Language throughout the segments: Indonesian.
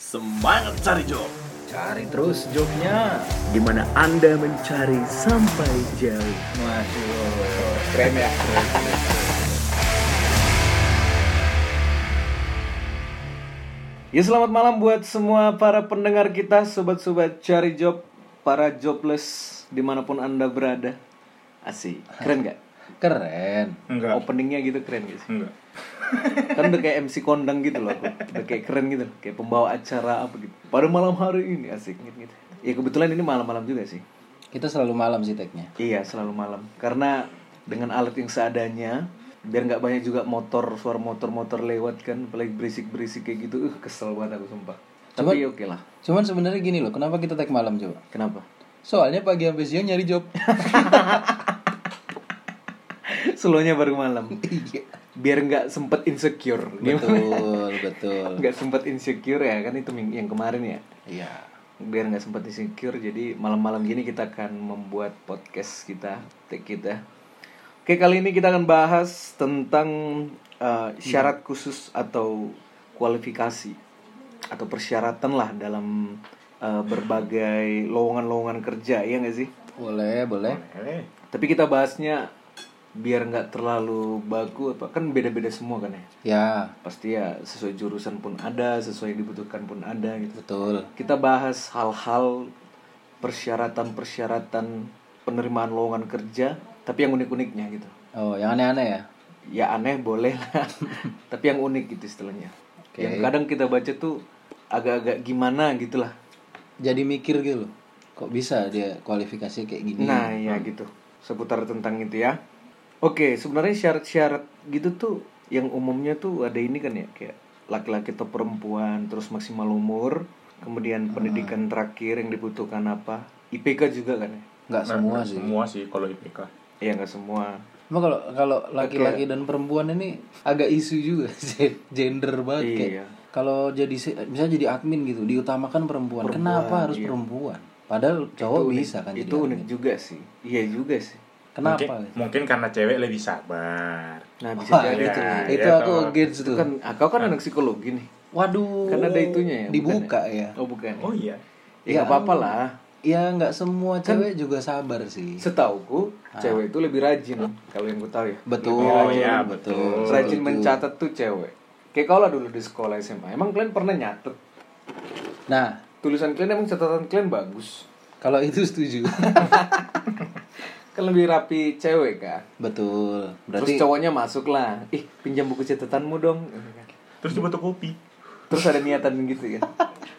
Semangat cari job Cari terus jobnya. di mana Anda mencari sampai jauh. Waduh, keren ya. Ya selamat malam buat semua para pendengar kita, sobat-sobat cari job, para jobless di mana pun anda berada. Asik, keren gak? Keren. Enggak. Openingnya gitu keren gak sih? Enggak. Kan udah kayak MC kondang gitu loh aku, udah kayak keren gitu, kayak pembawa acara apa gitu. Pada malam hari ini asik gitu. gitu. Ya kebetulan ini malam-malam juga sih. Kita selalu malam sih tagnya. Iya selalu malam, karena dengan alat yang seadanya, biar nggak banyak juga motor suara motor-motor lewat kan, apalagi berisik-berisik kayak gitu, uh kesel banget aku sumpah. Coba- Tapi oke lah, Cuman sebenarnya gini loh, kenapa kita tag malam coba? kenapa? Soalnya pagi sampai siang nyari job. Slownya baru malam. Iya. Biar nggak sempet insecure. betul, betul. Nggak sempet insecure ya kan itu yang kemarin ya. Iya. Biar nggak sempet insecure jadi malam-malam gini kita akan membuat podcast kita, take kita. Oke kali ini kita akan bahas tentang uh, syarat khusus atau kualifikasi atau persyaratan lah dalam uh, berbagai lowongan-lowongan kerja ya nggak sih? Boleh, boleh. Eh, Tapi kita bahasnya biar nggak terlalu baku apa kan beda-beda semua kan ya. Ya, Pasti ya sesuai jurusan pun ada, sesuai yang dibutuhkan pun ada gitu. betul. Kita bahas hal-hal persyaratan-persyaratan penerimaan lowongan kerja, tapi yang unik-uniknya gitu. Oh, yang aneh-aneh ya? Ya aneh boleh lah, tapi yang unik gitu istilahnya. Oke. Yang kadang kita baca tuh agak-agak gimana gitu lah. Jadi mikir gitu loh. Kok bisa dia kualifikasi kayak gini? Nah, ya gitu. Seputar tentang itu ya. Oke, sebenarnya syarat-syarat gitu tuh yang umumnya tuh ada ini kan ya, kayak laki-laki atau perempuan, terus maksimal umur, kemudian pendidikan terakhir yang dibutuhkan apa? IPK juga kan ya? Nggak semua nah, sih. Semua sih kalau IPK. Iya nggak semua. Cuma kalau kalau laki-laki dan perempuan ini agak isu juga sih, gender banget kayak. Iya. Kalau jadi se- misalnya jadi admin gitu, diutamakan perempuan. Perempuan, Kenapa harus iya. perempuan? Padahal cowok unik- bisa kan Itu jadi unik admin. juga sih. Iya juga sih. Kenapa? Mungkin, gitu? mungkin karena cewek lebih sabar. Nah bisa Wah, jadi itu, ya, itu ya, aku toh. against Itu tuh. kan, ah, kau kan anak psikologi nih. Waduh. Kan ada itunya ya. bukan Dibuka ya. Oh bukan. Oh iya. Ya nggak apa-apa lah. Ya nggak semua cewek juga sabar sih. Setauku cewek itu lebih rajin kalau yang gue tahu ya. Betul, Lebih rajin. ya, betul. betul. rajin Setuju. mencatat tuh cewek. Kayak kau lah dulu di sekolah SMA. Emang kalian pernah nyatet? Nah, Tulisan kalian emang catatan kalian bagus. kalau itu setuju. Kan lebih rapi cewek kan. Betul. Terus Berarti cowoknya masuk lah. Ih pinjam buku catatanmu dong. Terus coba kopi. Terus ada niatan gitu kan.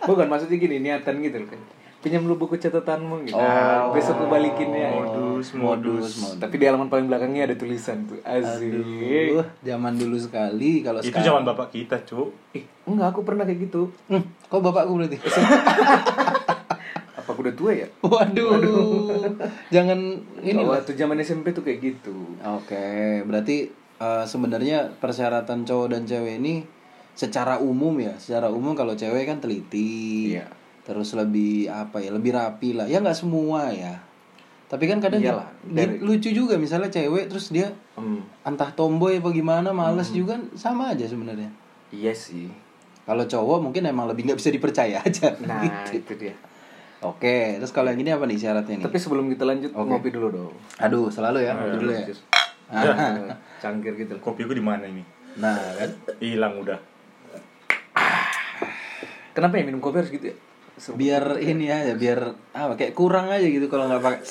Bukan maksudnya gini niatan gitu kan. Pinjam lu buku catatanmu gitu. Oh. Besok gue balikin ya. Modus, modus, modus. modus. Tapi di halaman paling belakangnya ada tulisan tuh. Asik. Aduh, zaman dulu sekali kalau Itu sekarang. zaman bapak kita, Cuk. Eh, enggak aku pernah kayak gitu. Hmm, kok bapakku berarti? Udah tua ya? Waduh. Jangan ini waktu zaman SMP tuh kayak gitu. Oke, berarti eh, sebenarnya persyaratan cowok dan cewek ini secara umum ya, secara umum kalau cewek kan teliti, Iya. terus lebih apa ya, lebih rapi lah. Ya nggak semua ya. Tapi kan kadang Iyalah, dari- lucu juga misalnya cewek terus dia Hmm, entah tomboy apa gimana, males juga sama aja sebenarnya. iya sih. Kalau cowok mungkin emang lebih nggak bisa dipercaya aja. Nah, gitu. itu dia. Oke, terus kalau yang ini apa nih syaratnya nih? Tapi sebelum kita lanjut Oke. ngopi dulu dong. Aduh, selalu ya, ngopi dulu ya. Ah, Cangkir gitu. Kopi gue di mana ini? Nah, kan Hilang udah. Kenapa ya minum kopi harus gitu ya? Biar ini aja biar apa kayak kurang aja gitu kalau nggak pakai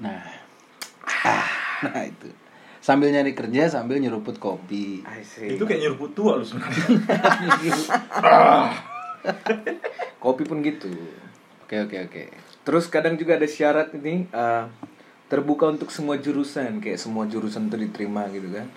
nah ah nah itu sambil nyari kerja sambil nyeruput kopi. Itu kayak nyeruput tua lu sebenarnya. Kopi pun gitu. Oke oke oke. Terus kadang juga ada syarat ini eh, terbuka untuk semua jurusan, kayak semua jurusan tuh diterima gitu kan.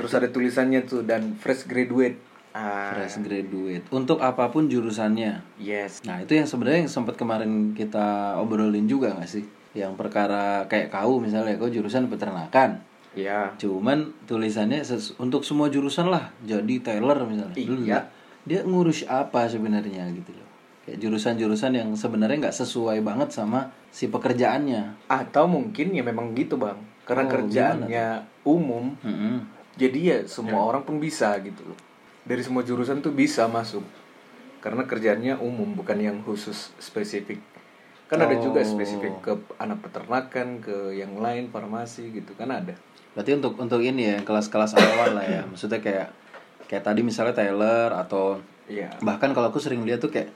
Terus ada tulisannya tuh dan fresh graduate. Ah, fresh graduate. Untuk apa pun jurusannya. Yes. nah itu yang sebenarnya yang sempat kemarin kita obrolin juga nggak sih? Yang perkara kayak kau misalnya kau jurusan peternakan. Ya. cuman tulisannya untuk semua jurusan lah. Jadi tailor misalnya. Dulu Iya. dia ngurus apa sebenarnya gitu loh kayak jurusan-jurusan yang sebenarnya nggak sesuai banget sama si pekerjaannya Atau mungkin ya memang gitu bang, karena Oh, kerjaannya umum, Mm-mm. jadi ya semua orang pun bisa gitu loh. Dari semua jurusan tuh bisa masuk. karena kerjaannya umum bukan yang khusus spesifik kan ada juga Oh. spesifik ke anak peternakan ke yang lain farmasi gitu kan ada Berarti untuk untuk ini ya kelas-kelas awal lah ya. Maksudnya kayak kayak tadi misalnya Taylor atau iya bahkan kalau aku sering lihat tuh kayak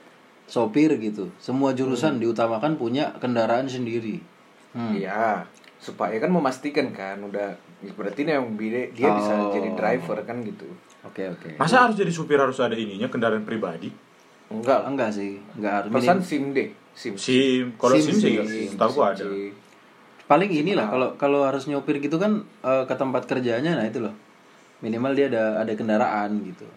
sopir gitu. Semua jurusan diutamakan punya kendaraan sendiri. Hmm. iya supaya kan memastikan kan udah ya berarti ini yang dia, dia bisa Oh. jadi driver kan gitu Oke oke. Masa harus jadi supir harus ada ininya kendaraan pribadi? enggak Enggak sih, enggak harus. pesan sim deh sim SIM, kalau SIM SIM, sih, tahu gua ada. SIM. Paling inilah kalau kalau harus nyopir gitu kan eh, ke tempat kerjanya nah itu loh. Minimal dia ada ada kendaraan gitu.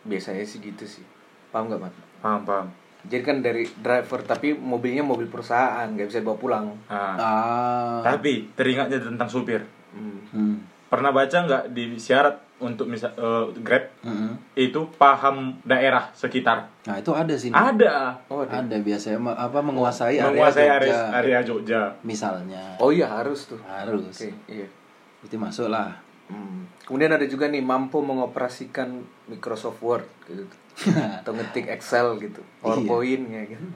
biasanya sih gitu sih paham nggak mat Paham, paham. Jadi kan dari driver tapi mobilnya mobil perusahaan nggak bisa dibawa pulang Nah, Ah. tapi teringatnya tentang supir. Hmm. Hmm. Pernah baca nggak di syarat untuk misal eh, Grab Mm-mm. itu paham daerah sekitar? Nah, itu ada sih. nih. Ada. oh ada. Ada biasanya ma- apa menguasai area Menguasai Jogja, area, area Jogja. misalnya. oh iya harus tuh Harus. oke iya Itu masuk lah. Hmm. Kemudian ada juga nih mampu mengoperasikan Microsoft Word gitu. Atau ngetik Excel gitu. PowerPoint ya gitu.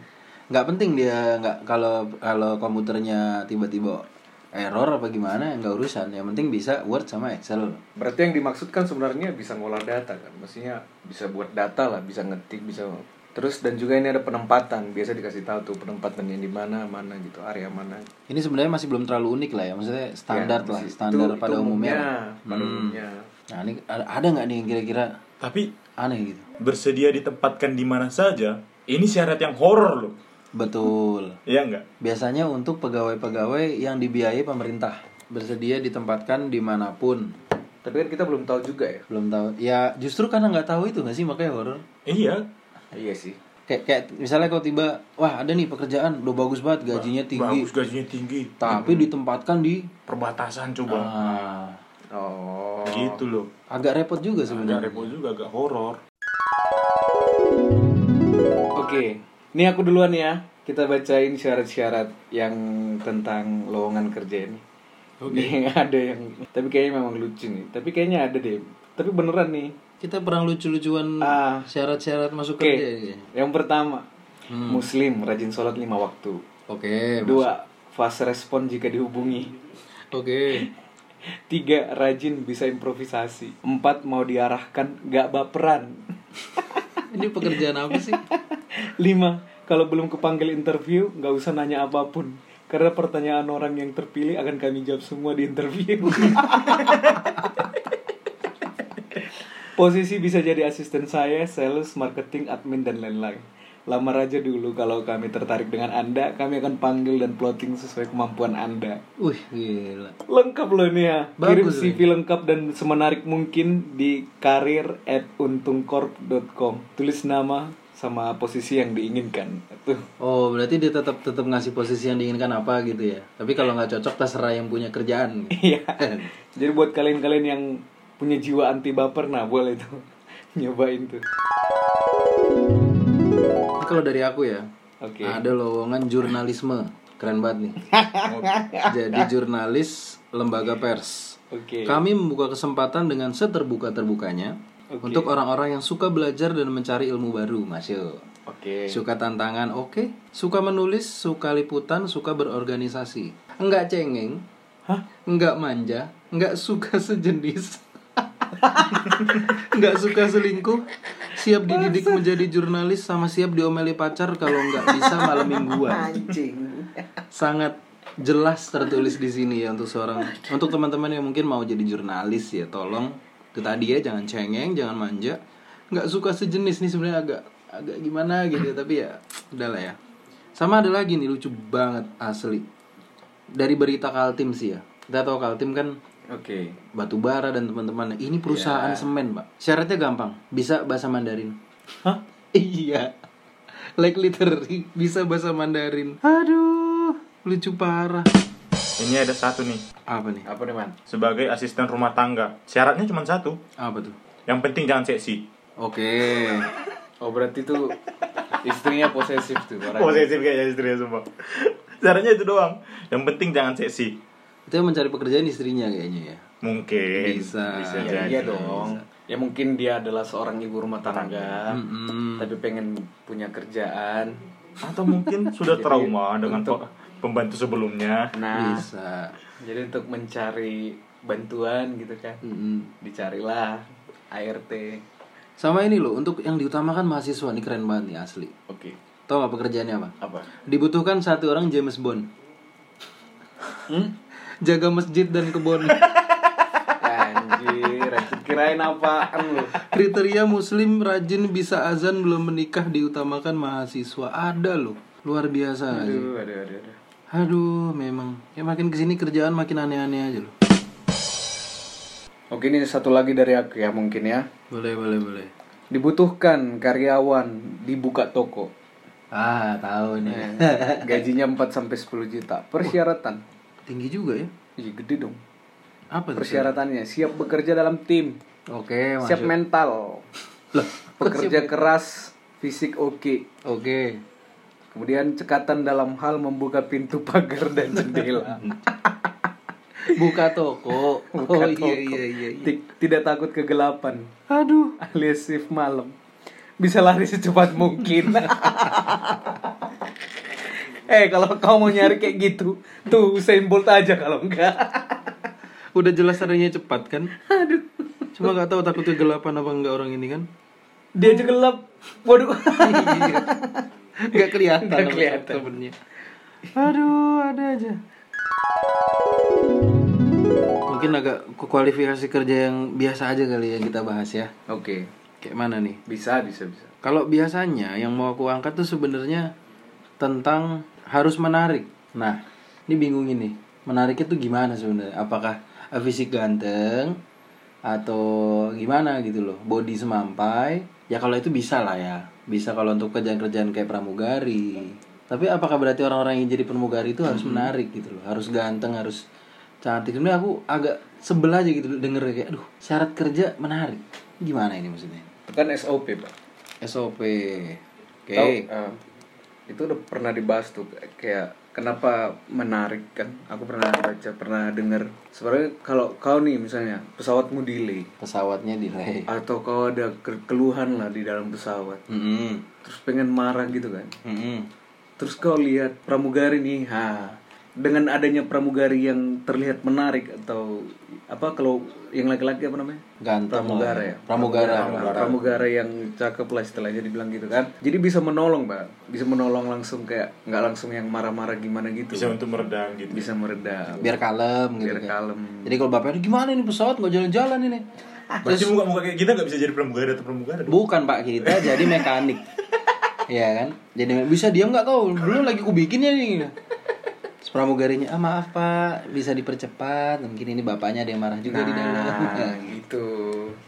nggak penting dia nggak kalau kalau komputernya tiba-tiba error apa gimana nggak urusan yang penting bisa Word sama Excel Berarti yang dimaksudkan sebenarnya bisa ngolah data kan. Maksudnya bisa buat data lah, bisa ngetik, bisa Terus dan juga ini ada penempatan. Biasa dikasih tahu tuh penempatannya di mana, mana gitu, area mana. ini sebenarnya masih belum terlalu unik lah ya maksudnya standar Ya, lah standar itu- pada itu umumnya, Pada Hmm. umumnya. nah ini ada ada nggak nih yang kira-kira Tapi aneh gitu bersedia ditempatkan di mana saja, ini syarat yang horor loh. betul Iya nggak? biasanya untuk pegawai-pegawai yang dibiayai pemerintah bersedia ditempatkan di mana pun Tapi kan kita belum tahu juga ya. belum tahu ya justru karena nggak tahu itu nggak sih makanya horor Iya. Iya sih. kayak kayak misalnya kalau tiba wah ada nih pekerjaan udah bagus banget gajinya tinggi Bagus gajinya tinggi. tapi ditempatkan di Perbatasan coba. ah, Oh. Gitu loh. agak repot juga Agak sebenarnya repot juga, agak horor. Oke, ini aku duluan ya. Kita bacain syarat-syarat yang tentang lowongan kerja ini. Oke. ada yang, tapi kayaknya memang lucu nih. Tapi kayaknya ada deh. Tapi beneran nih. kita perang lucu-lucuan Ah. syarat-syarat masuk Oke, kerja ini. yang pertama, Muslim, rajin sholat lima waktu. Oke. Dua, fast respon jika dihubungi. Oke. Tiga, rajin bisa improvisasi. Empat, mau diarahkan, gak baperan. Ini pekerjaan apa sih? Lima, kalau belum kepanggil interview, nggak usah nanya apa pun. Karena pertanyaan orang yang terpilih akan kami jawab semua di interview. Posisi bisa jadi asisten saya, sales, marketing, admin, dan lain-lain. Lamar aja dulu kalau kami tertarik dengan Anda, kami akan panggil dan plotting sesuai kemampuan Anda. Wih, gila. Lengkap loh ini ya. Kirim Bagus, CV lengkap dan semenarik mungkin di karir at untungcorp.com. Tulis nama sama posisi yang diinginkan. Tuh. Oh, berarti dia tetap tetap ngasih posisi yang diinginkan apa gitu ya. Tapi kalau nggak cocok terserah yang punya kerjaan. Iya. Jadi buat kalian-kalian yang punya jiwa anti baper, nah boleh tuh nyobain tuh. Kalau dari aku ya. Oke. Ada lowongan jurnalisme. Keren banget nih. Jadi jurnalis lembaga pers. Oke. Kami membuka kesempatan dengan seterbuka-terbukanya Oke. untuk orang-orang yang suka belajar dan mencari ilmu baru, masuk. Oke. Suka tantangan, oke. Suka menulis, suka liputan, suka berorganisasi. Enggak cengeng, Hah? enggak manja, enggak suka sejenis. enggak suka selingkuh, siap dididik menjadi jurnalis sama siap diomeli pacar kalau enggak bisa malam mingguan. Anjing. Sangat jelas tertulis di sini ya untuk seorang untuk teman-teman yang mungkin mau jadi jurnalis ya tolong itu tadi ya jangan cengeng jangan manja. Nggak suka sejenis nih sebenarnya agak agak gimana gitu tapi ya udahlah ya. Sama ada lagi nih lucu banget asli. Dari berita Kaltim sih ya. Kita tahu Kaltim kan Oke. batu bara dan teman-teman ini perusahaan semen pak syaratnya gampang bisa bahasa Mandarin Hah? iya like literally bisa bahasa Mandarin aduh lucu parah Ini ada satu nih, apa nih Apa nih, Man? sebagai asisten rumah tangga. Syaratnya cuma satu. apa tuh Yang penting jangan seksi. oke Oh, berarti tuh istrinya posesif tuh. Posesif kayaknya istrinya semua. Syaratnya itu doang. Yang penting jangan seksi. Itu yang mencari pekerjaan istrinya kayaknya ya Mungkin. Bisa. Bisa Iya, jadi. iya dong. ya mungkin dia adalah seorang ibu rumah tangga Mm-mm. tapi pengen punya kerjaan Atau mungkin sudah Jadi, trauma dengan untuk- pe- pembantu sebelumnya. nah Bisa. jadi untuk mencari bantuan gitu kan Mm-mm. dicarilah ART Sama ini loh, untuk yang diutamakan mahasiswa nih keren banget nih asli. oke Tahu gak pekerjaannya apa? apa Dibutuhkan satu orang James Bond. hmm? Jaga masjid dan kebun. anjir kirain apaan lu Kriteria muslim rajin bisa azan belum menikah diutamakan mahasiswa. Ada loh. Luar biasa. aduh aduh aduh, aduh. Aduh, memang. Ya makin ke sini kerjaan makin aneh-aneh aja loh. oke ini satu lagi dari aku ya mungkin ya Boleh, boleh, boleh. dibutuhkan karyawan dibuka toko Ah, tahu nih. Eh, gajinya 4 sampai 10 juta persyaratan Tinggi juga ya. Ih, gede dong Apa persyaratannya siap bekerja dalam tim Oke, siap masuk. mental Loh, pekerja keras fisik oke Oke. kemudian cekatan dalam hal membuka pintu pagar dan jendela Buka toko. Buka oh toko. iya iya iya. iya. Ti- tidak takut kegelapan Aduh. alias shift malam bisa lari secepat mungkin eh kalau kau mau nyari kayak gitu tuh Usain Bolt aja kalau enggak Udah jelas larinya cepat kan? Aduh. Cuma nggak tahu takut kegelapan apa enggak orang ini kan? dia aja gelap waduh Nggak kelihatan. Nggak apa kelihatan. temennya. Aduh, ada aja. Mungkin agak kualifikasi kerja yang biasa aja kali ya kita bahas ya. oke Kayak mana nih? bisa bisa bisa Kalau biasanya yang mau aku angkat tuh sebenarnya tentang harus menarik. Nah, ini bingung ini. Menariknya tuh gimana sebenarnya? Apakah fisik ganteng atau gimana gitu loh? Body semampai? Ya kalau itu bisa lah ya. Bisa kalau untuk kerjaan-kerjaan kayak pramugari. Tapi apakah berarti orang-orang yang jadi pramugari itu harus menarik gitu loh? Harus ganteng, harus cantik. Sebenarnya aku agak sebel aja gitu denger kayak aduh, syarat kerja menarik. Gimana ini maksudnya? kan SOP pak SOP. Oke. Eh, itu udah pernah dibahas tuh kayak kenapa menarik kan? Aku pernah baca pernah dengar sebenarnya kalau kau nih misalnya pesawatmu delay. Pesawatnya delay. atau kau ada ke- keluhan lah di dalam pesawat. Mm terus pengen marah gitu kan? -mm. terus kau lihat pramugari nih ha. Dengan adanya pramugari yang terlihat menarik atau apa kalau yang laki-laki apa namanya Ganteng pramugara ya Pramugara. pramugara yang cakep lah istilahnya dibilang gitu kan jadi bisa menolong pak bisa menolong langsung kayak nggak langsung yang marah-marah gimana gitu Bisa untuk meredam gitu. bisa meredam Biar kalem gitu biar kan. kalem Jadi kalau bapaknya gimana ini pesawat nggak jalan-jalan ini? Berarti muka-muka kayak kita nggak bisa jadi pramugara atau pramugara dong. Bukan pak kita jadi mekanik. Iya kan? Jadi bisa diam nggak kau? Belum lagi ku bikin ya nih. Pramugarinya, ah maaf pak, bisa dipercepat. Mungkin ini bapaknya ada yang marah juga di dalam. nah gitu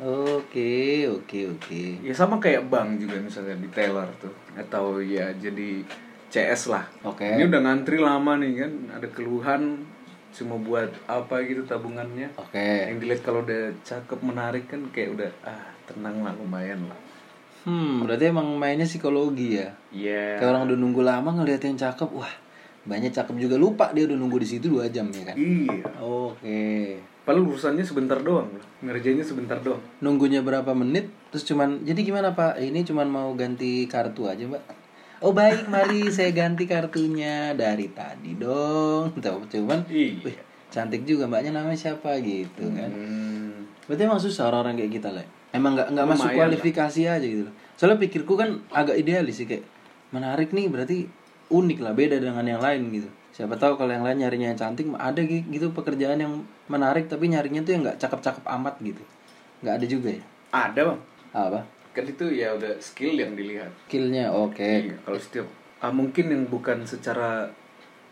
Oke, oke, oke. ya sama kayak bank juga misalnya di teller tuh atau ya jadi CS lah Oke. ini udah ngantri lama nih kan ada keluhan cuma buat apa gitu tabungannya Oke. yang dilihat kalau udah cakep menarik kan kayak udah ah tenang lah lumayan lah Hmm, berarti emang mainnya psikologi ya. iya Kayak orang udah nunggu lama ngeliat yang cakep, wah banyak cakep juga lupa dia udah nunggu di situ dua jam ya kan. iya Oke. padahal urusannya sebentar doang ngerjainnya sebentar doang Nunggunya berapa menit? Terus cuman, jadi gimana pak? Ini cuman mau ganti kartu aja mbak. Oh baik, mari saya ganti kartunya dari tadi dong. Cuman, Iya. wih, cantik juga mbaknya namanya siapa gitu kan? hmm. Berarti emang susah orang-orang kayak kita lah. Emang nggak nggak masuk Lumayan lah. kualifikasi aja gitu loh. Soalnya pikirku kan agak idealis sih kayak menarik nih berarti unik lah beda dengan yang lain gitu. Siapa tahu kalau yang lain nyarinya yang cantik ada gi- gitu pekerjaan yang menarik tapi nyarinya tuh yang nggak cakep-cakep amat gitu. Nggak ada juga ya. ada bang Apa? kan itu ya udah skill yang dilihat Skillnya oke. Iya, kalau setiap ah, mungkin yang bukan secara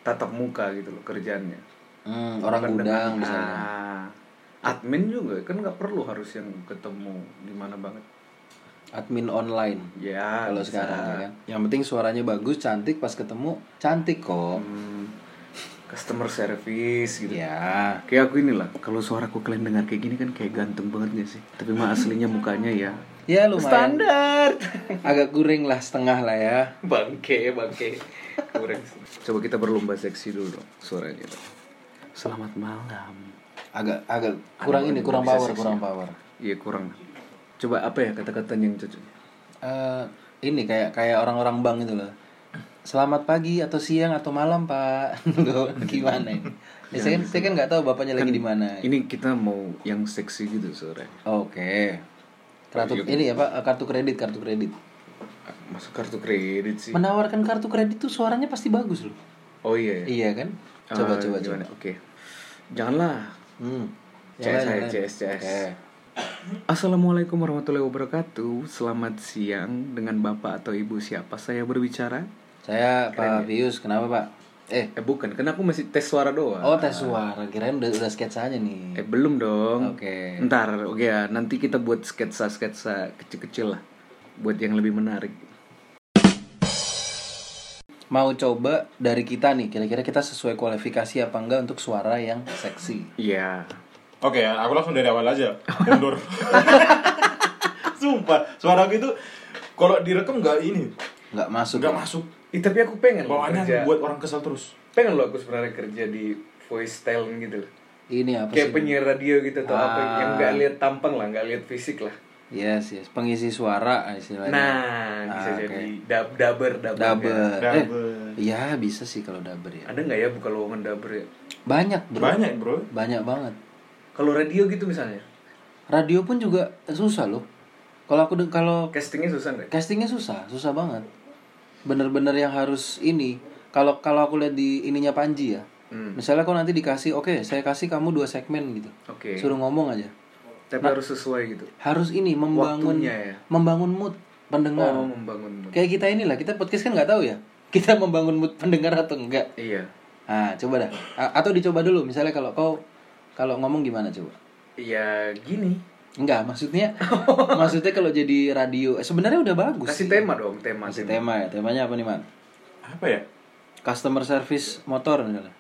tatap muka gitu loh kerjaannya Hmm, orang Bukan gudang dengan- misalnya. Ah, admin juga kan nggak perlu harus yang ketemu di mana banget Admin online. ya kalau bisa. sekarang ya kan. Yang penting suaranya bagus, cantik pas ketemu cantik kok. Hmm, customer service gitu Ya. kayak aku inilah kalau suaraku kalian dengar kayak gini kan kayak ganteng banget gak sih tapi mah aslinya mukanya ya Ya lumayan. standar Agak kuring lah setengah lah ya. bangke bangke kurang coba kita berlomba seksi dulu dong suaranya selamat malam agak agak kurang ini kurang power kurang power iya kurang Coba apa ya kata-kata yang cocok? Eh, ini kayak kayak orang-orang bank itu loh. Selamat pagi atau siang atau malam pak. Gimana ini? Ya, saya, kan- saya kan nggak tahu bapaknya lagi di mana. Ini kita mau yang seksi gitu sore. Oke. Kartu ini ya pak kartu kredit kartu kredit. Masuk kartu kredit sih. Menawarkan kartu kredit tuh suaranya pasti bagus loh. Oh iya. ya? Iya kan? Coba Ah, coba gimana? coba. Oke. Janganlah. Hmm. CS lain. CS, CS. Oke. Assalamualaikum warahmatullahi wabarakatuh. Selamat siang dengan bapak atau ibu siapa saya berbicara? Saya Pak Pius, kenapa Pak? Eh, Eh bukan, aku masih tes suara doang. oh tes suara, kirain udah udah sketsanya nih. Eh belum dong. Oke. Ntar, oke ya. Nanti kita buat sketsa-sketsa kecil-kecil lah. Buat yang lebih menarik. Mau coba dari kita nih, kira-kira kita sesuai kualifikasi apa enggak untuk suara yang seksi? Iya. Oke, aku langsung dari awal aja. Mundur. Sumpah, suara aku itu kalau direkam nggak ini, Nggak masuk. nggak ya? masuk. Ih, tapi aku pengen loh Bawaannya kerja. buat orang kesel terus. Pengen loh aku sebenarnya kerja di voice talent gitu loh. Ini apa Kayak sih? penyiar radio gitu atau apa Ah. yang nggak lihat tampang lah, nggak lihat fisik lah. Yes, yes. Pengisi suara istilahnya. Nah, bisa Ah, jadi dab daber daber. Daber. ya. Eh. Iya, bisa sih kalau daber ya. Ada nggak ya buka lowongan daber ya? Banyak, Bro. Banyak, Bro. Banyak banget. Kalau radio gitu misalnya, Radio pun juga susah loh. Kalau aku kalau castingnya susah nggak? castingnya susah, susah banget. Bener-bener yang harus ini. Kalau kalau aku lihat di ininya Panji ya. Hmm. Misalnya kau nanti dikasih, oke, saya kasih kamu dua segmen gitu. Oke. Suruh ngomong aja. Tapi harus sesuai gitu. Harus ini membangun Waktunya ya? membangun mood pendengar. Oh, membangun. mood. Kayak kita inilah, kita podcast kan nggak tahu ya. Kita membangun mood pendengar atau enggak. Iya. Ah, coba dah. A- atau dicoba dulu. Misalnya kalau kau kalau ngomong gimana coba? Iya gini. Enggak, maksudnya maksudnya kalau jadi radio eh, sebenarnya udah bagus. Kasih sih. tema dong, tema. Kasih tema ya. Temanya apa nih, Man? Apa ya? Customer service motor misalnya.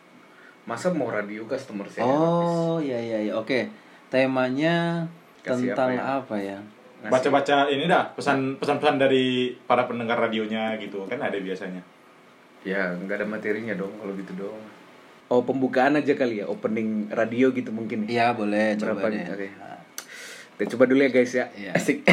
Masa mau radio customer service? Oh, iya iya iya. Oke. Temanya Kasih tentang apa apa ya? Baca-baca ini dah, pesan pesan-pesan dari para pendengar radionya gitu kan ada biasanya. Ya, nggak ada materinya dong kalau gitu dong. Oh, pembukaan aja kali ya, opening radio gitu mungkin. ya. Iya, boleh coba Berapa deh. nih? Oke. Nah, Kita coba dulu ya guys ya. Iya. Asik.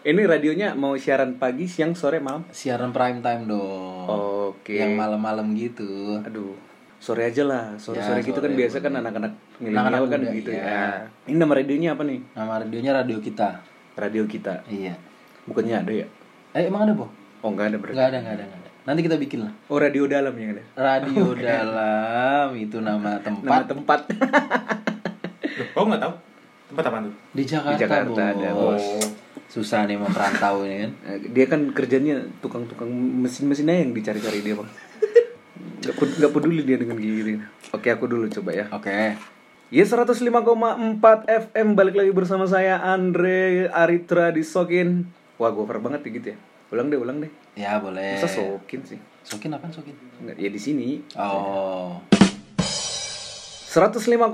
Ini radionya mau siaran pagi, siang, sore, malam. siaran prime time dong. Oke. Yang malam-malam gitu. Aduh, sore aja lah. Sore-sore Ya, gitu kan sore biasa kan anak-anak milenial kan muda, gitu iya. ya. Ini nama radionya apa nih? Nama radionya radio kita. Radio kita. Iya. Bukannya ada ya? Eh, emang ada, Po? Oh, nggak ada berarti. Enggak ada, enggak ada, enggak ada. Nanti kita bikin lah. Oh, radio dalam yang ada. Radio dalam itu nama Nama tempat tempat. Loh, kau nggak tahu? Tempat apa tuh? di Jakarta, Di Jakarta ada, Bos. Bos. Susah nih mau perantau ini kan. Eh, dia kan kerjanya tukang-tukang mesin-mesin aja yang dicari-cari dia bang Gak, gak peduli dia dengan gini Oke aku dulu coba ya Oke. Ya 105,4 FM Balik lagi bersama saya Andre Aritra di Sokin Wah gue over banget ya gitu ya Ulang deh ulang deh Ya, boleh. Masa Sokin sih Sokin apaan Sokin? Nggak, Ya di sini Oh. 105,5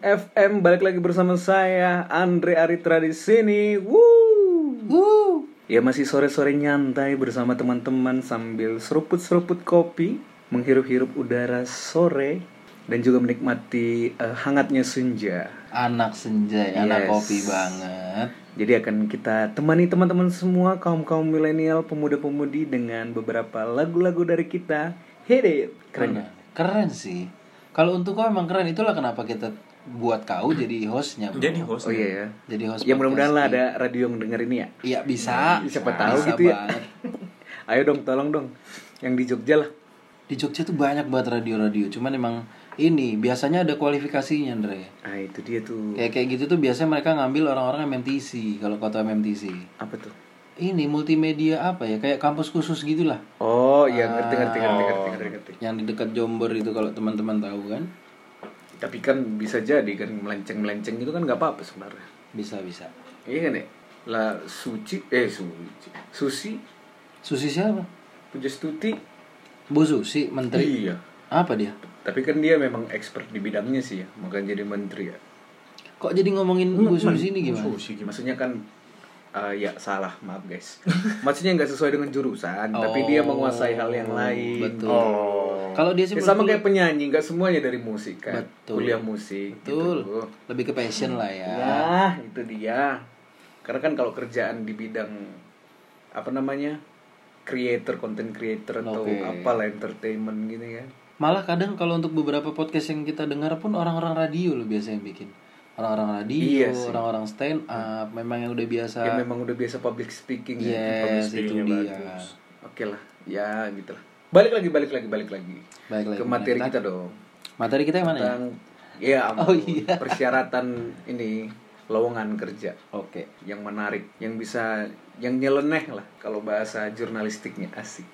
FM Balik lagi bersama saya Andre Aritra di sini Woo. Wuh. Ya masih sore-sore nyantai bersama teman-teman sambil seruput-seruput kopi, menghirup-hirup udara sore dan juga menikmati eh, hangatnya senja. Anak senja, ya, anak Yes. kopi banget. Jadi akan kita temani teman-teman semua kaum-kaum milenial, pemuda-pemudi dengan beberapa lagu-lagu dari kita. Hit it. Keren ya? Keren sih. Kalau untuk kau emang keren itulah kenapa kita buat kau jadi hostnya. Bro. Jadi host. Oh iya ya. Jadi host. Ya mudah-mudahan lah ada radio yang denger ini ya. Iya bisa. Siapa Bisa tahu gitu ya. banget. Ayo dong, tolong dong. Yang di Jogja lah. Di Jogja tuh banyak banget radio-radio. Cuman emang ini biasanya ada kualifikasinya, Andre. Ah itu dia tuh. Kayak kayak gitu tuh biasanya mereka ngambil orang-orang MMTC kalau tahu MMTC. Apa tuh? Ini multimedia apa ya? Kayak kampus khusus gitulah. Oh iya ngerti ngerti ngerti ngerti ngerti ngerti. Yang di dekat Jombor itu kalau teman-teman tahu kan. Tapi kan bisa jadi kan melenceng melenceng itu kan nggak apa apa sebenarnya. Bisa bisa. Iya kan ya? Lah suci eh suci susi Susi siapa? Pujastuti Bu Susi, menteri. iya. Apa dia? Tapi kan dia memang expert di bidangnya sih ya, makanya jadi menteri ya. Kok jadi ngomongin Bu Susi ini gimana? Susi gimana? Maksudnya kan eh, ya salah maaf guys. Maksudnya nggak sesuai dengan jurusan, tapi Oh, dia menguasai hal yang lain. Betul. Oh. Kalau dia sih Ya, sama kayak penyanyi, nggak semuanya dari musik kan. Betul. Kuliah musik. betul. Gitu. Lebih ke passion lah ya. Ya, itu dia. Karena kan kalau kerjaan di bidang apa namanya creator, content creator atau Oke. apalah entertainment gitu kan. Malah kadang kalau untuk beberapa podcast yang kita dengar pun orang-orang radio loh biasa yang bikin. Orang-orang radio, Iya orang-orang stand up, memang yang udah biasa. Ya memang udah biasa public speaking ya. Yes, itu speaking-nya dia. bagus. Oke lah, ya gitu lah. Balik lagi, balik lagi, balik lagi. Balik lagi. Ke materi Kita- kita dong. Materi kita yang mana ya? Tentang ya ampun, Oh, iya. persyaratan ini lowongan kerja Oke. yang menarik, yang bisa yang nyeleneh lah kalau bahasa jurnalistiknya asik.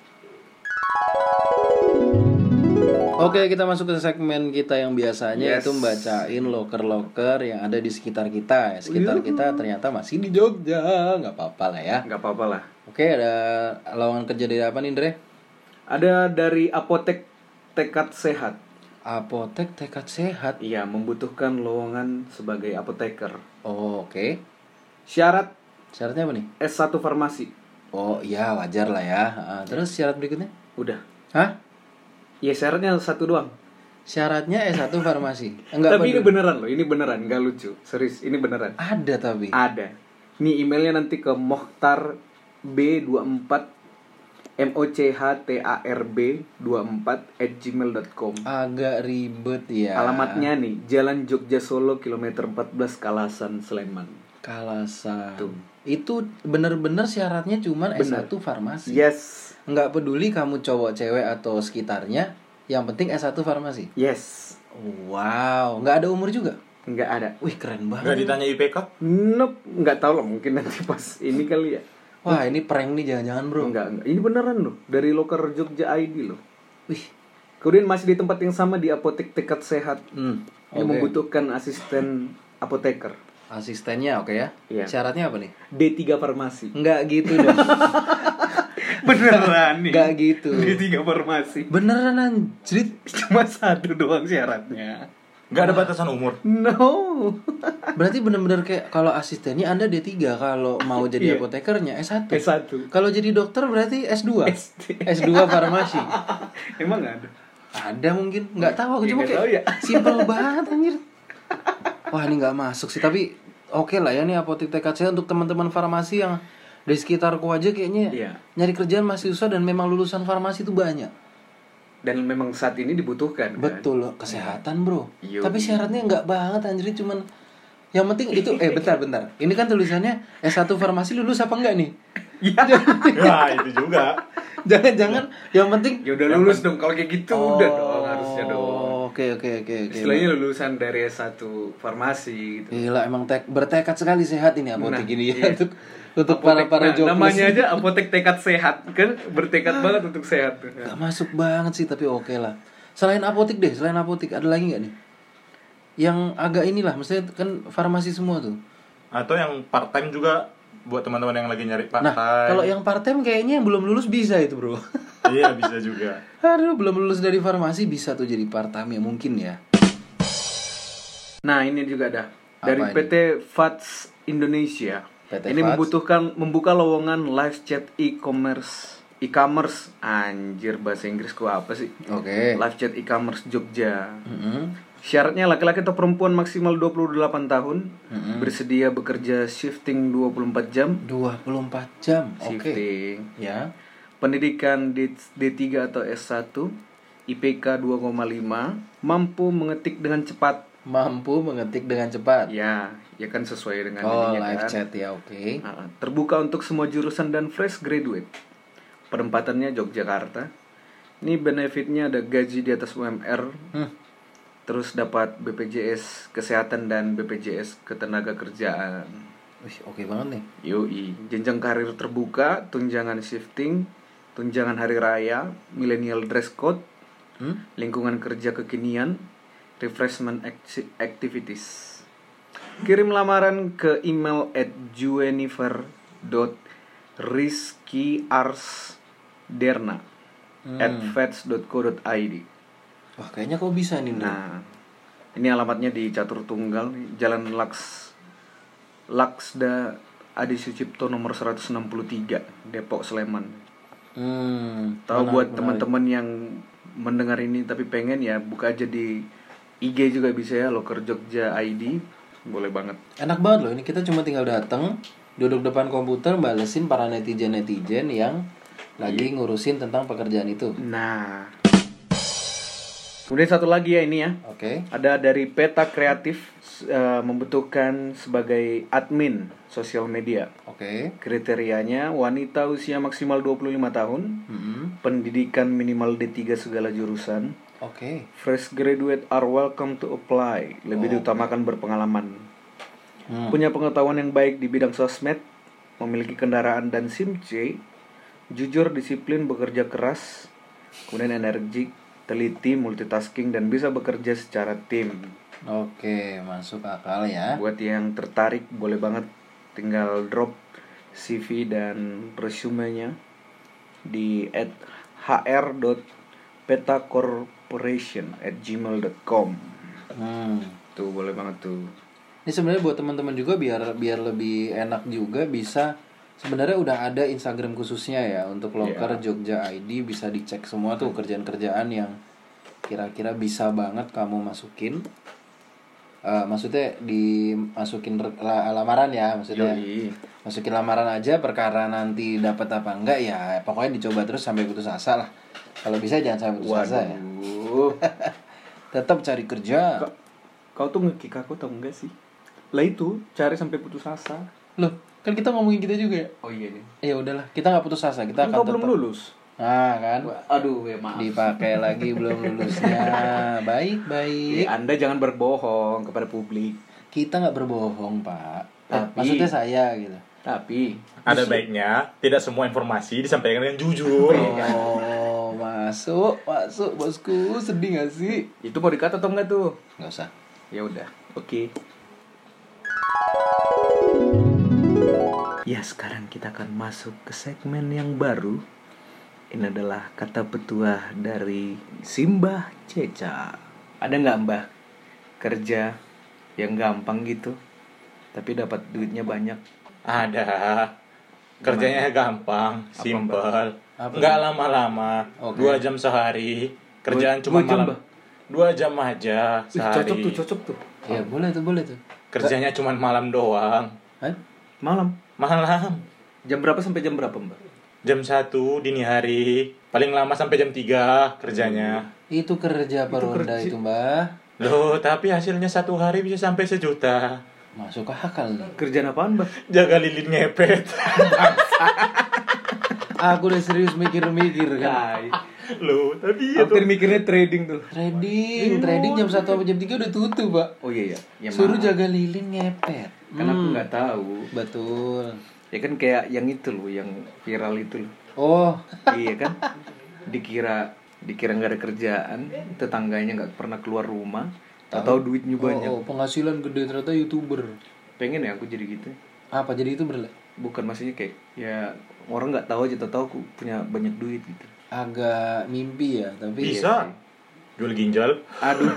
Oke, kita masuk ke segmen kita yang biasanya Yes. itu membacain loker-loker yang ada di sekitar kita. Ya, sekitar kita ternyata masih di Jogja, nggak apa-apa lah ya. nggak apa-apa lah. Oke, ada lowongan kerja dari apa nih, Andre? Ada dari apotek tekad sehat. Apotek tekad sehat. Iya, membutuhkan lowongan sebagai apoteker. Oh, oke. Syarat Syaratnya apa nih? S1 farmasi. Oh, iya wajar lah ya. Ah, terus syarat berikutnya? Udah. Hah? Ya syaratnya satu doang. Syaratnya S1 farmasi. Enggak Tapi ini peduli. beneran loh, ini beneran, nggak lucu. Serius, ini beneran. Ada tapi. Ada. Nih emailnya nanti ke Mohtar B24 M O C H T A R B 24 at gmail.com Agak ribet ya. Alamatnya nih Jalan Jogja Solo kilometer 14 Kalasan Sleman Kalasan. Tuh. Itu bener-bener syaratnya cuman Bener. S1 farmasi. Yes Nggak peduli kamu cowok, cewek atau sekitarnya, yang penting S1 farmasi. Yes Wow, nggak ada umur juga. nggak ada Wih, keren Nggak banget. ditanya IPK? Nope nggak tahu lah mungkin nanti pas ini kali ya Wah, ini prank nih jangan-jangan, Bro. Enggak, enggak. Ini beneran loh Dari loker Jogja ID loh Wih. Kemudian masih di tempat yang sama di apotek tekad sehat Hmm. Ini Oke. membutuhkan asisten apoteker Asistennya oke ya. Iya. Syaratnya apa nih? D3 farmasi Enggak gitu dong. Beneran nih Enggak gitu. D3 farmasi Beneran anjrit. Cuma satu doang syaratnya Nggak ada batasan umur. No Berarti bener-bener kayak kalau asistennya Anda D3, kalau mau jadi Iya. apotekernya S1. S1 Kalau jadi dokter berarti S2. SD. S2 farmasi. Emang nggak ada? Ada mungkin, nggak tahu aku Ya, cuma nggak kayak ya. simple banget anjir. Wah, ini nggak masuk sih, tapi oke lah ya nih apotek tekad sehat untuk teman-teman farmasi yang di sekitarku aja kayaknya Iya. nyari kerjaan masih susah dan memang lulusan farmasi itu banyak. Dan memang saat ini dibutuhkan kan? Betul loh, kesehatan bro. Yo. Tapi syaratnya nggak banget anjir cuman yang penting itu eh bentar bentar. Ini kan tulisannya S1 farmasi lulus apa enggak nih? Ya, itu juga. Jangan-jangan yang penting Ya udah lulus dong kalau kayak gitu udah dong harusnya dong Oh, Oke oke oke oke. Istilahnya lulusan dari S1 farmasi gitu Gila emang tek, bertekad sekali sehat ini apotek Nah, ini ya iya. untuk untuk para Apotek- para nah, jobless. Namanya aja apotek tekad sehat Kan bertekad banget untuk sehat tuh Gak masuk banget sih tapi oke lah. Selain apotek deh, selain apotek ada lagi nggak nih? Yang agak inilah, maksudnya kan farmasi semua tuh. Atau yang part time juga buat teman-teman yang lagi nyari part Nah, time. kalau yang part time kayaknya yang belum lulus bisa itu bro. iya bisa juga. Aduh, belum lulus dari farmasi bisa tuh jadi part time ya mungkin ya. Nah ini juga ada Dari Apa ini? PT Fats Indonesia PT Ini Fats. membutuhkan membuka lowongan live chat e-commerce e-commerce anjir bahasa Inggrisku apa sih Oke. live chat e-commerce Jogja Mm-mm. Syaratnya laki-laki atau perempuan maksimal 28 tahun Mm-mm. Bersedia bekerja shifting 24 jam 24 jam. Oke. Shifting Ya. Pendidikan D, D3 atau S1 IPK 2,5 Mampu mengetik dengan cepat Mampu mengetik dengan cepat. Ya, ya kan sesuai dengan Oh, live kan. chat ya, oke. Nah, terbuka untuk semua jurusan dan fresh graduate. Penempatannya Yogyakarta. Ini benefitnya ada gaji di atas UMR, Hmm. terus dapat BPJS kesehatan dan BPJS ketenaga kerjaan. Wih, oke banget nih. Yoi, jenjang karir terbuka, tunjangan shifting, tunjangan hari raya, millennial dress code, Hmm? lingkungan kerja kekinian, refreshment acti- activities. Kirim lamaran ke email at juenifer.rizkyarsderna at feds.co.id Wah, kayaknya kok bisa nih, Bro. Nah, ini alamatnya di Catur Tunggal, Jalan Laks Laksda Adi Sucipto nomor 163, Depok, Sleman. Hmm. Tahu buat teman-teman yang mendengar ini tapi pengen ya buka aja di IG juga bisa ya Loker Jogja ID boleh banget Enak banget loh ini kita cuma tinggal datang duduk depan komputer balesin para netizen netizen yang lagi ngurusin tentang pekerjaan itu. Nah. Kemudian satu lagi ya ini ya. Oke. Ada dari Peta Kreatif eh, membutuhkan sebagai admin sosial media. Oke. Kriterianya wanita usia maksimal 25 tahun, Mm-mm. pendidikan minimal D3 segala jurusan, Oke. fresh graduate are welcome to apply. Lebih diutamakan berpengalaman. Hmm. Punya pengetahuan yang baik di bidang sosmed, memiliki kendaraan dan SIM C, jujur, disiplin, bekerja keras, kemudian energik, teliti, multitasking dan bisa bekerja secara tim. Oke, masuk akal ya. Buat yang tertarik boleh banget tinggal drop CV dan resume-nya di at hr.petacorporation at gmail.com Hmm. Tuh boleh banget tuh Ini sebenarnya buat teman-teman juga biar biar lebih enak juga bisa sebenarnya udah ada Instagram khususnya ya untuk loker Jogja ID bisa dicek semua tuh kerjaan-kerjaan yang kira-kira bisa banget kamu masukin. Eh, maksudnya dimasukin lamaran ya maksudnya. Yoi. Masukin lamaran aja perkara nanti dapat apa enggak ya pokoknya dicoba terus sampai putus asa lah. Kalau bisa jangan sampai putus asa ya. Waduh Tetap cari kerja. Kau, kau tuh ngekick aku tau enggak sih? Lah itu cari sampai putus asa Loh, kan kita ngomongin kita juga ya. Oh iya nih Ya udahlah, kita nggak putus asa, kita Kan akan belum tetap- lulus Nah kan, Aduh ya maaf dipakai lagi belum lulusnya. Baik baik. Ya, Anda jangan berbohong kepada publik Kita nggak berbohong pak. Tapi- maksudnya saya gitu. Tapi Ada baiknya tidak semua informasi disampaikan dengan jujur. Oh masuk masuk bosku sedih gak sih? itu mau dikata atau enggak tuh? Nggak usah. Ya udah, oke. Ya sekarang kita akan masuk ke segmen yang baru. Ini adalah kata petuah dari Simbah Ceca. Ada nggak mbah kerja yang gampang gitu, tapi dapat duitnya banyak? Ada. Kerjanya gampang, simpel. Nggak lama-lama. Oke. Dua jam sehari. Kerjaan Dua- cuma dua jam, malam. Bah? Dua jam aja Ih, sehari. cocok tuh, cocok tuh. Ya boleh tuh boleh tuh. Kerjanya cuma malam doang. Hah? Malam. Malam. Jam berapa sampai jam berapa mbak? Jam 1 dini hari. Paling lama sampai jam 3 kerjanya. Itu kerja apa ronda kerja- itu mbah? Loh, tapi hasilnya satu hari bisa sampai sejuta. Masuk akal nih. Kerjaan apaan mbak? Jaga lilin ngepet. Aku udah serius mikir-mikir kan. Loh, tapi ya Aku tadi mikirnya trading tuh. Trading, trading jam 1 sampai jam 3 udah tutup, Pak. Oh iya ya. ya Suruh maaf. jaga lilin ngepet. Kan aku nggak tahu. Betul. Ya kan kayak yang itu loh, yang viral itu loh. Oh, iya kan? Dikira dikira nggak ada kerjaan, tetangganya nggak pernah keluar rumah, atau duitnya banyak. oh, oh, penghasilan gede ternyata youtuber. Pengen ya aku jadi gitu. Apa jadi youtuber lah? Bukan maksudnya kayak ya orang nggak tahu aja tahu aku punya banyak duit gitu. Agak mimpi ya, tapi Bisa. Jual ginjal. Aduh.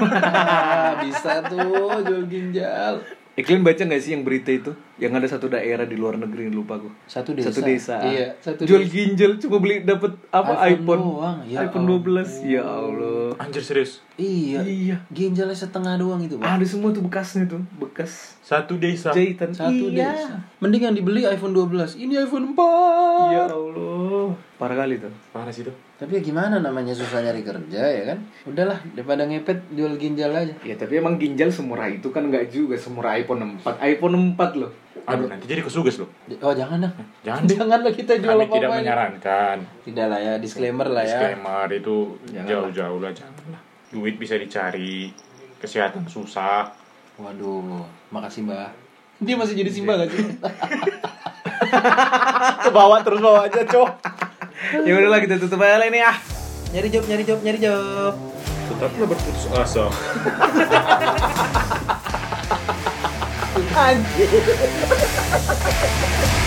bisa tuh jual ginjal. Kalian baca nggak sih yang berita itu? Yang ada satu daerah di luar negeri lupa aku. Satu desa. Satu desa. Iya, satu Jual desa. ginjal cuma beli dapat apa iPhone iPhone. doang, ya iPhone 12. Ya Allah. Anjir serius. Iya. Iya. Ginjalnya setengah doang itu, Pak. Ada semua tuh bekasnya tuh, bekas Satu desa. jahitan. Satu iya. desa. Mending yang dibeli iPhone 12. Ini iPhone 4. Ya Allah. Parah kali tuh. Parah sih tuh. Tapi ya gimana namanya susah nyari kerja ya kan? Udahlah, daripada ngepet jual ginjal aja. Ya tapi emang ginjal semurah itu kan nggak juga semurah iPhone 4. iPhone 4 loh. Aduh, nanti jadi kesuges loh. Oh, jangan dah. Jangan deh. Janganlah kita jual Kami apa-apa. tidak menyarankan. Tidak lah ya, disclaimer lah ya. Disclaimer itu jauh-jauh lah janganlah. Duit bisa dicari, kesehatan susah. Waduh, makasih Mbak. Dia masih jadi Simba gak sih? Bawa terus bawa aja, Cok. ya udahlah kita tutup aja lah ini ah. nyari job, nyari job, nyari job. Tetaplah berputus asa. Anjir.